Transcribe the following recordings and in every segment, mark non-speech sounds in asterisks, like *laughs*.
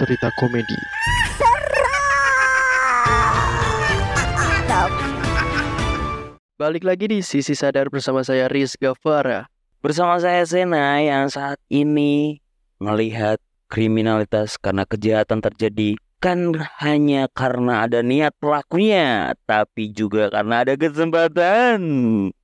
cerita komedi. Balik lagi di Sisi Sadar bersama saya Riz Gavara. Bersama saya Sena yang saat ini melihat kriminalitas karena kejahatan terjadi kan hanya karena ada niat pelakunya, tapi juga karena ada kesempatan.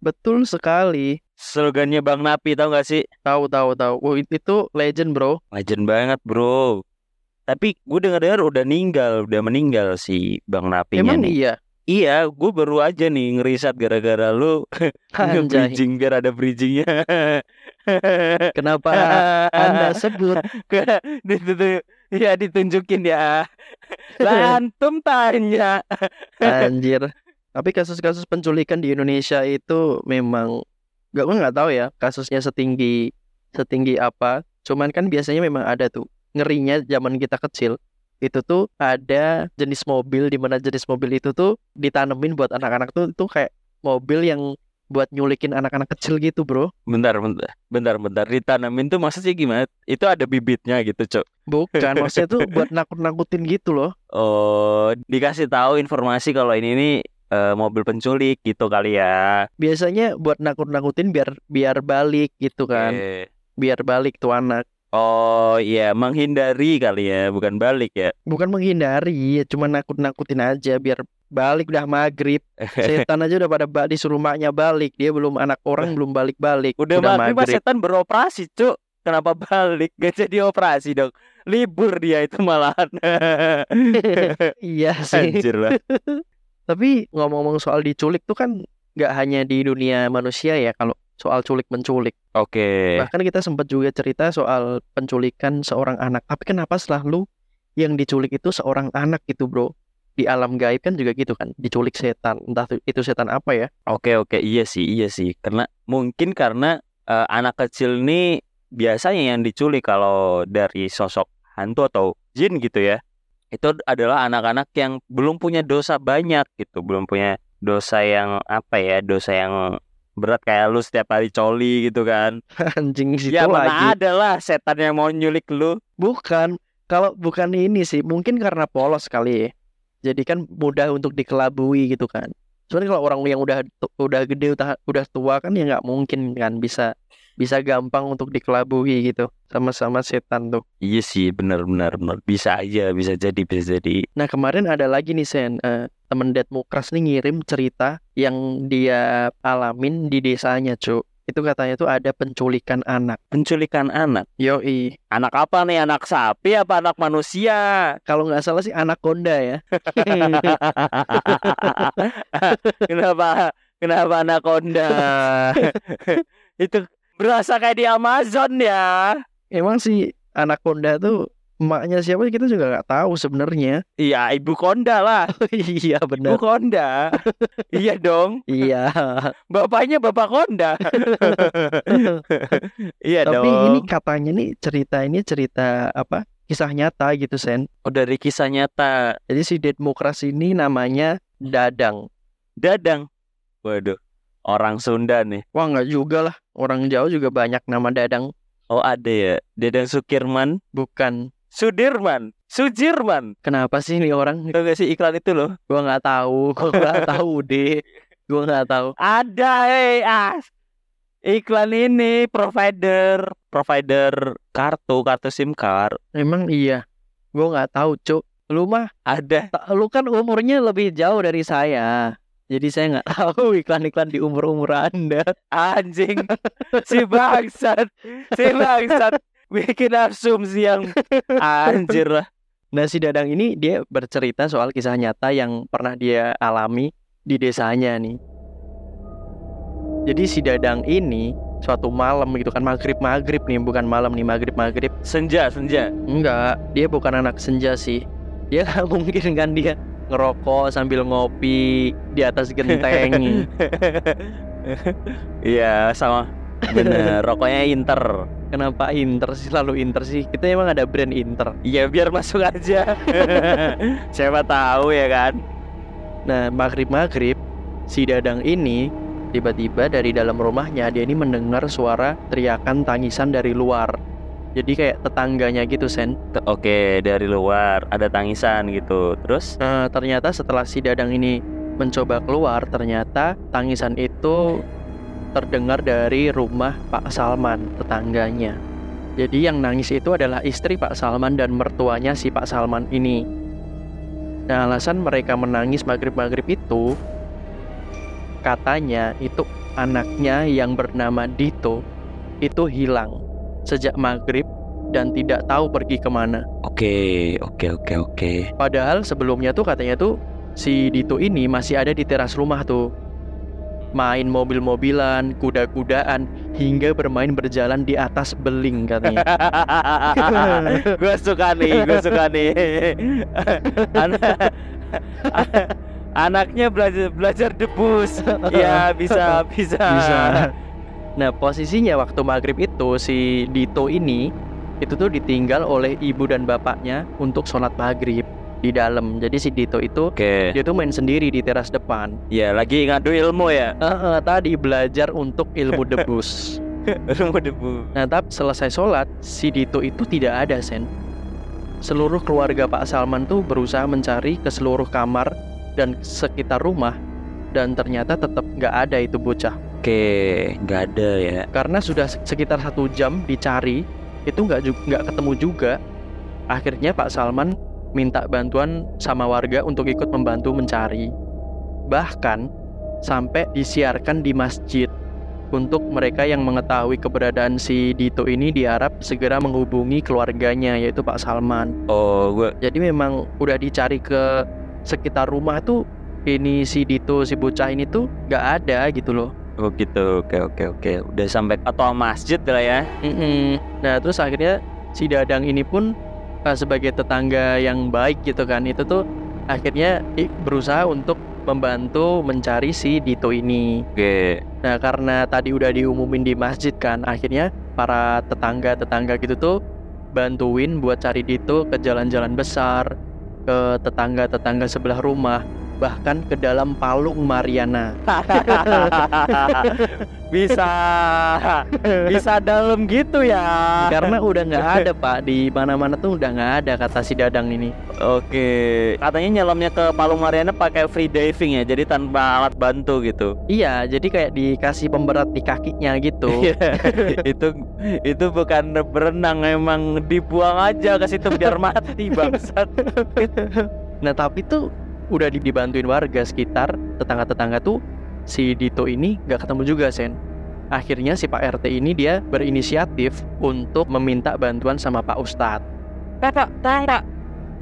Betul sekali. Slogannya Bang Napi tahu gak sih? Tahu tahu tahu. Oh, itu legend, Bro. Legend banget, Bro. Tapi gue dengar-dengar udah meninggal, udah meninggal si Bang Napinya Emang nih. iya? Iya, gue baru aja nih ngeriset gara-gara lu *laughs* nge-bridging biar ada bridgingnya. *laughs* Kenapa Anda sebut? Ya ditunjukin ya. *laughs* Lah antum tanya. Anjir. Tapi kasus-kasus penculikan di Indonesia itu memang gak gue nggak tahu ya kasusnya setinggi setinggi apa. Cuman kan biasanya memang ada tuh ngerinya zaman kita kecil itu tuh ada jenis mobil di mana jenis mobil itu tuh ditanemin buat anak-anak tuh tuh kayak mobil yang buat nyulikin anak-anak kecil gitu bro Bentar, bentar, bentar, bentar. Ditanamin tuh maksudnya gimana? Itu ada bibitnya gitu, Cok. bukan *laughs* maksudnya tuh buat nakut-nakutin gitu loh Oh, dikasih tahu informasi kalau ini nih eh, mobil penculik gitu kali ya. biasanya buat nakut-nakutin biar biar balik gitu kan biar balik tuh anak Oh iya, menghindari kali ya, bukan balik ya. bukan menghindari cuma nakut-nakutin aja biar balik udah maghrib *laughs* setan aja udah pada ba- disuruh maknya balik dia belum anak orang belum balik-balik Udah, maghrib, Mas setan beroperasi, Cuk. Kenapa balik? *laughs* Gak jadi operasi dong. Libur dia itu malahan. *laughs* iya sih Anjir lah. tapi ngomong-ngomong soal diculik tuh kan nggak hanya di dunia manusia ya kalau soal culik menculik Oke. bahkan kita sempat juga cerita soal penculikan seorang anak. Tapi kenapa selalu yang diculik itu seorang anak gitu bro? Di alam gaib kan juga gitu kan? Diculik setan. Entah itu setan apa ya? Oke oke. Iya sih iya sih. Karena mungkin karena eh, anak kecil ini biasanya yang diculik kalau dari sosok hantu atau jin gitu ya. Itu adalah anak-anak yang belum punya dosa banyak gitu. Belum punya dosa yang apa ya dosa yang berat kayak lu setiap hari coli gitu kan. *laughs* Anjing situ ya lagi mana ada lah setan yang mau nyulik lu. Bukan, kalau bukan ini sih, mungkin karena polos kali ya. Jadi kan mudah untuk dikelabui gitu kan. Soalnya kalau orang yang udah udah gede udah, udah tua kan ya nggak mungkin kan bisa bisa gampang untuk dikelabui gitu sama-sama setan tuh. iya sih benar benar benar. Bisa aja bisa jadi bisa jadi. Nah kemarin ada lagi nih Sen, eh, temen Ded Mukras nih ngirim cerita yang dia alamin di desanya Cuk. Itu katanya tuh ada penculikan anak. penculikan anak? Yoi, anak apa nih? Anak sapi apa anak manusia? Kalau nggak salah sih anak konda ya. *laughs* kenapa? Kenapa anaconda *laughs* itu berasa kayak di Amazon ya Emang sih anaconda tuh emaknya siapa kita juga nggak tahu sebenarnya. iya ibu konda lah *laughs* iya ibu benar. konda *laughs* iya dong Iya. bapaknya bapak konda *laughs* iya Tapi dong ini katanya nih cerita ini cerita apa? Kisah nyata gitu Sen. oh dari kisah nyata Jadi si Dedmokras ini namanya Dadang. dadang waduh orang Sunda nih Wah nggak juga lah. Orang Jawa juga banyak nama Dadang. oh ada ya dadang Sukirman Bukan. Sudirman Sujirman Kenapa sih ini orang? Tau gak sih iklan itu loh Gua nggak tahu. *laughs* Gua nggak tahu deh. Gua nggak tahu. Ada hei ah. Iklan ini provider provider kartu kartu SIM card Emang iya. Gua nggak tahu cuk. Lu mah ada lu kan umurnya lebih jauh dari saya. Jadi saya nggak tahu *laughs* iklan-iklan di umur-umur Anda. anjing si bangsat si bangsat bikin asumsi yang anjir lah Nah, si Dadang ini dia bercerita soal kisah nyata yang pernah dia alami di desanya nih. Jadi si Dadang ini suatu malam gitu kan maghrib-maghrib nih, bukan malam nih maghrib-maghrib. senja senja Enggak, dia bukan anak senja sih. Dia nggak *laughs* mungkin kan dia ngerokok sambil ngopi di atas genteng. *laughs* iya sama bener rokoknya Inter Kenapa Inter sih selalu Inter sih? Kita emang ada brand Inter. iya biar masuk aja *laughs* siapa tahu ya kan Nah, maghrib-maghrib si Dadang ini tiba-tiba dari dalam rumahnya dia ini mendengar suara teriakan tangisan dari luar. Jadi kayak tetangganya gitu Sen. T- Oke, dari luar ada tangisan gitu. Terus Nah, ternyata setelah si Dadang ini mencoba keluar, ternyata tangisan itu terdengar dari rumah Pak Salman, tetangganya. Jadi yang nangis itu adalah istri Pak Salman dan mertuanya si Pak Salman ini. Nah, alasan mereka menangis maghrib-maghrib itu katanya itu anaknya yang bernama Dito itu hilang sejak maghrib dan tidak tahu pergi ke mana. oke, oke, oke, oke. Padahal sebelumnya tuh katanya tuh si Dito ini masih ada di teras rumah tuh. Main mobil-mobilan, kuda-kudaan, hingga bermain berjalan di atas beling katanya. *laughs* gue suka nih, gue suka nih. *laughs* Anak, anaknya belajar belajar debus. *laughs* Ya bisa, bisa. Bisa. Nah, posisinya waktu maghrib itu si Dito ini itu tuh ditinggal oleh ibu dan bapaknya untuk sholat maghrib di dalam. Jadi si Dito itu Oke, dia tuh main sendiri di teras depan. ya lagi ngadu ilmu ya. Eh, eh, tadi belajar untuk ilmu debus. *laughs* Ilmu debu. Nah, tapi selesai sholat, si Dito itu tidak ada, Sen. Seluruh keluarga Pak Salman tuh berusaha mencari ke seluruh kamar dan sekitar rumah, dan ternyata tetap nggak ada itu bocah. Oke, nggak ada ya. Karena sudah se- sekitar satu jam dicari, itu nggak nggak ketemu juga. Akhirnya Pak Salman minta bantuan sama warga untuk ikut membantu mencari. Bahkan sampai disiarkan di masjid untuk mereka yang mengetahui keberadaan si Dito ini diharap segera menghubungi keluarganya yaitu Pak Salman. Oh, gue Jadi memang udah dicari ke sekitar rumah tuh ini si Dito si bocah ini tuh nggak ada gitu loh. Oh gitu, oke oke oke. Udah sampai atau masjid lah ya. Mm-mm. Nah terus akhirnya si Dadang ini pun eh, sebagai tetangga yang baik gitu kan itu tuh akhirnya berusaha untuk membantu mencari si Dito ini. Oke. Nah karena tadi udah diumumin di masjid kan akhirnya para tetangga-tetangga gitu tuh bantuin buat cari Dito ke jalan-jalan besar, ke tetangga-tetangga sebelah rumah, bahkan ke dalam palung Mariana. *laughs* bisa bisa dalam gitu ya. Karena udah nggak ada pak di mana-mana tuh udah nggak ada kata si Dadang ini. Oke. Katanya nyelamnya ke Palung Mariana pakai free diving ya, jadi tanpa alat bantu gitu. Iya, jadi kayak dikasih pemberat di kakinya gitu. *laughs* Iya. itu itu bukan berenang emang dibuang aja ke situ biar mati bangsat. *laughs* nah, tapi tuh udah di- dibantuin warga sekitar, tetangga-tetangga tuh si Dito ini nggak ketemu juga, Sen. Akhirnya si Pak RT ini dia berinisiatif untuk meminta bantuan sama Pak Ustadz. Kakak, tang Pak.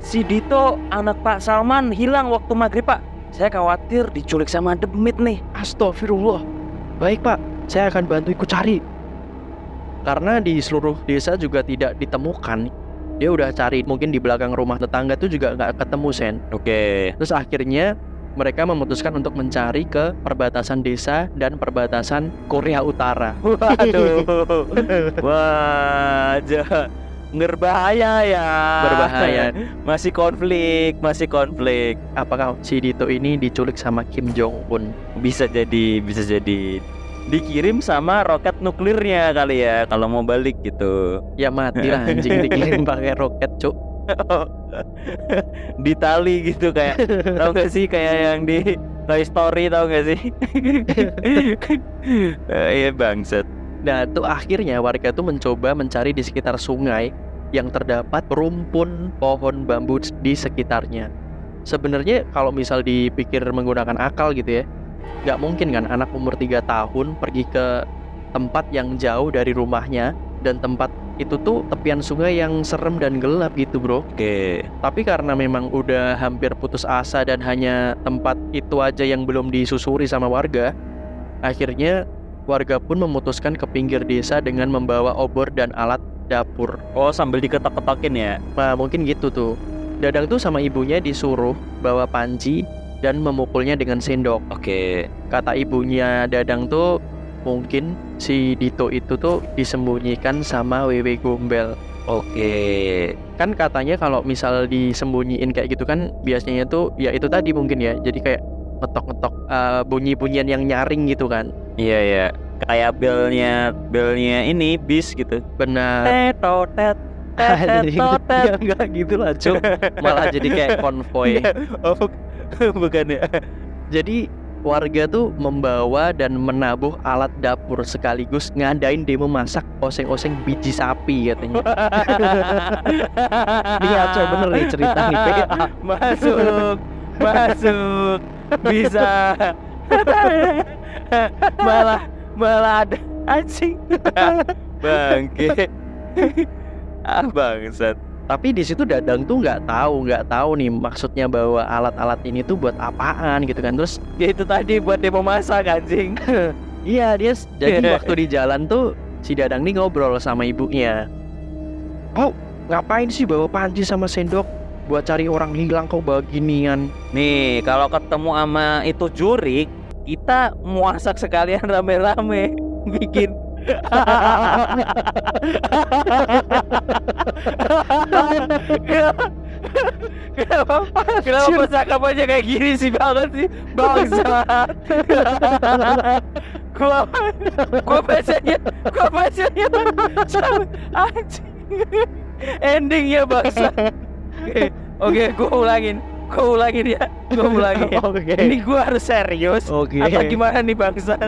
Si Dito anak Pak Salman hilang waktu maghrib Pak. Saya khawatir diculik sama demit nih. Astagfirullah. Baik Pak, saya akan bantu ikut cari. Karena di seluruh desa juga tidak ditemukan. Dia udah cari mungkin di belakang rumah tetangga tuh juga nggak ketemu Sen. Oke. Terus akhirnya mereka memutuskan untuk mencari ke perbatasan desa dan perbatasan Korea Utara. *laughs* Waduh. Wah, berbahaya ya. Berbahaya. *laughs* Masih konflik, masih konflik. Apakah si Dito ini diculik sama Kim Jong Un? Bisa jadi, bisa jadi dikirim sama roket nuklirnya kali ya kalau mau balik gitu. Ya mati lah anjing dikirim *laughs* pakai roket, Cuk. di tali gitu kayak tau gak sih kayak *laughs* yang di Toy Story tau gak sih? *laughs* Eh, Iya bangsat. Nah, tuh akhirnya warga tuh mencoba mencari di sekitar sungai yang terdapat rumpun pohon bambu di sekitarnya. Sebenarnya kalau misal dipikir menggunakan akal gitu ya, nggak mungkin kan anak umur 3 tahun pergi ke tempat yang jauh dari rumahnya dan tempat itu tuh tepian sungai yang serem dan gelap gitu bro. Oke. Tapi karena memang udah hampir putus asa dan hanya tempat itu aja yang belum disusuri sama warga, akhirnya warga pun memutuskan ke pinggir desa dengan membawa obor dan alat dapur. Oh sambil diketok-ketokin ya? Nah, mungkin gitu tuh. Dadang tuh sama ibunya disuruh bawa panci dan memukulnya dengan sendok. Oke. Kata ibunya Dadang tuh mungkin si Dito itu tuh disembunyikan sama Wewe Gombel. Oke. kan katanya kalau misal disembunyiin kayak gitu kan biasanya tuh ya itu tadi mungkin ya jadi kayak ngetok-ngetok eh, bunyi-bunyian yang nyaring gitu kan Iya ya. kayak belnya belnya ini bis gitu. benar Tetotet Anjing. *laughs* *laughs* ya tetotet. enggak gitu lah Cuk. malah jadi kayak konvoy Oh, buk- *laughs* bukan ya. jadi warga tuh membawa dan menabuh alat dapur sekaligus ngadain demo masak oseng-oseng biji sapi katanya. *laughs* Ini ngaco bener nih cerita nih *laughs* masuk masuk. Bisa. Malah malah ada anjing. Bangke. Ah bangsat tapi di situ Dadang tuh nggak tahu nggak tahu nih maksudnya bahwa alat-alat ini tuh buat apaan gitu kan. Terus ya itu tadi buat demo masak anjing. *laughs* Iya dia jadi *laughs* waktu di jalan tuh si Dadang nih ngobrol sama ibunya. Oh ngapain sih bawa panci sama sendok buat cari orang hilang kau bawa ginian nih kalau ketemu sama itu jurik kita masak sekalian *laughs* rame-rame bikin Kenapa? Kenapa percakapannya kayak gini sih banget sih? Bangsa. gua gua bacanya gua bacanya anjing. Endingnya bangsa. Oke, oke, gua ulangin. Gua ulangin ya. Gua ulangin. oke Ini gua harus serius oke atau gimana nih bangsa?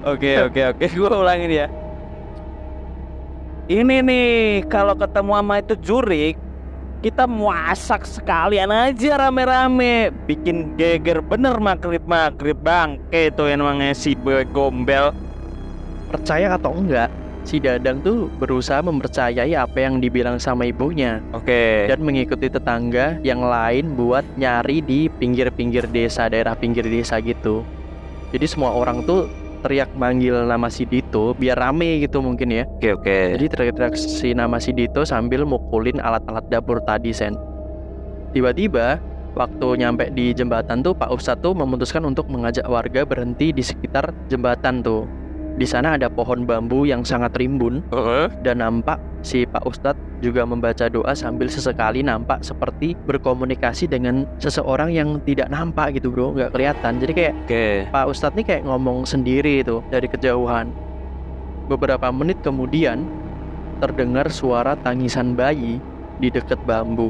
Oke oke oke, *laughs* gua ulangin ya. Ini nih kalau ketemu sama itu jurik, kita masak sekalian aja rame-rame, bikin geger bener makrib makrib bangke itu yang namanya si gombel. percaya atau enggak si Dadang tuh berusaha mempercayai apa yang dibilang sama ibunya Oke. dan mengikuti tetangga yang lain buat nyari di pinggir-pinggir desa daerah pinggir desa gitu jadi semua orang tuh teriak manggil nama si Dito biar rame gitu mungkin ya. Oke oke. jadi teriak-teriak si nama si Dito sambil mukulin alat-alat dapur tadi sen. Tiba-tiba waktu nyampe di jembatan tuh Pak Ustadz tuh memutuskan untuk mengajak warga berhenti di sekitar jembatan tuh di sana ada pohon bambu yang sangat rimbun Heeh. dan nampak si Pak Ustadz juga membaca doa sambil sesekali nampak seperti berkomunikasi dengan seseorang yang tidak nampak gitu bro nggak kelihatan jadi kayak Oke. Pak Ustadz nih kayak ngomong sendiri itu dari kejauhan beberapa menit kemudian terdengar suara tangisan bayi di dekat bambu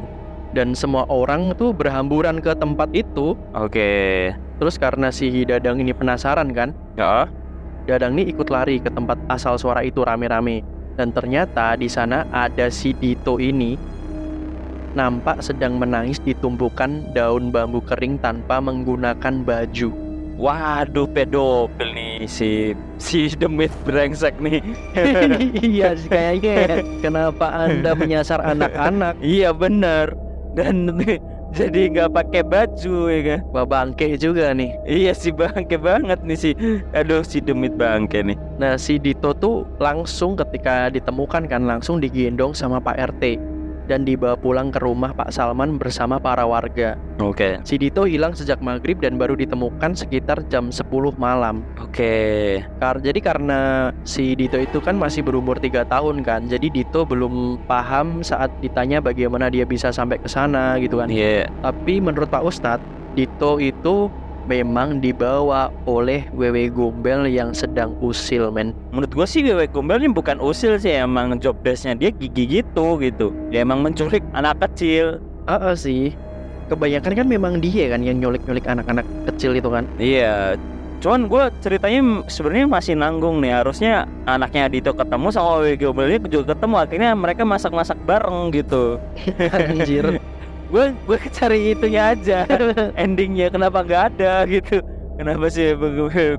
dan semua orang tuh berhamburan ke tempat itu Oke. terus karena si Dadang ini penasaran kan Ya. Dadang nih ikut lari ke tempat asal suara itu rame-rame dan ternyata di sana ada si Dito ini nampak sedang menangis di tumpukan daun bambu kering tanpa menggunakan baju. Waduh pedofil nih si si demit brengsek nih. *laughs* iya sih, kayaknya kenapa anda menyasar anak-anak? Iya bener Dan jadi nggak pakai baju ya kan? Wah bangke juga nih. Iya sih bangke banget nih si Aduh si demit bangke nih. Nah si Dito tuh langsung ketika ditemukan kan langsung digendong sama Pak RT dan dibawa pulang ke rumah Pak Salman bersama para warga. Oke Si Dito hilang sejak maghrib dan baru ditemukan sekitar jam 10 malam. Oke Kar jadi karena si Dito itu kan masih berumur tiga tahun kan, jadi Dito belum paham saat ditanya bagaimana dia bisa sampai ke sana gitu kan. Iya Tapi menurut Pak Ustadz, Dito itu memang dibawa oleh Wewe Gombel yang sedang usil men. Menurut gua sih Wewe Gombel ini bukan usil sih Emang job desknya dia gigi gitu gitu. Dia emang menculik anak kecil. Ah sih, kebanyakan kan memang dia kan yang nyulik-nyulik anak-anak kecil itu kan. Iya. Cuman gue ceritanya sebenarnya masih nanggung nih. Harusnya anaknya Dito ketemu sama Wewe Gombel ini juga ketemu. Akhirnya mereka masak-masak bareng gitu. *laughs* Anjir. Gue gue *laughs* cari itunya aja *laughs* endingnya kenapa nggak ada gitu kenapa sih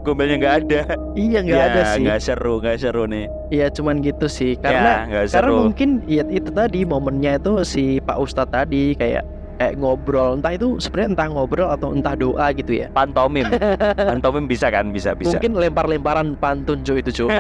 gombelnya nggak ada iya nggak Ya, ada sih. nggak seru nggak seru nih Iya cuman gitu sih. Karena ya, nggak karena seru mungkin ya itu tadi momennya itu si Pak Ustadz tadi kayak kayak ngobrol entah itu sebenarnya entah ngobrol atau entah doa gitu ya. pantomim pantomim bisa kan bisa bisa Mungkin lempar-lemparan pantun cuy itu cuy.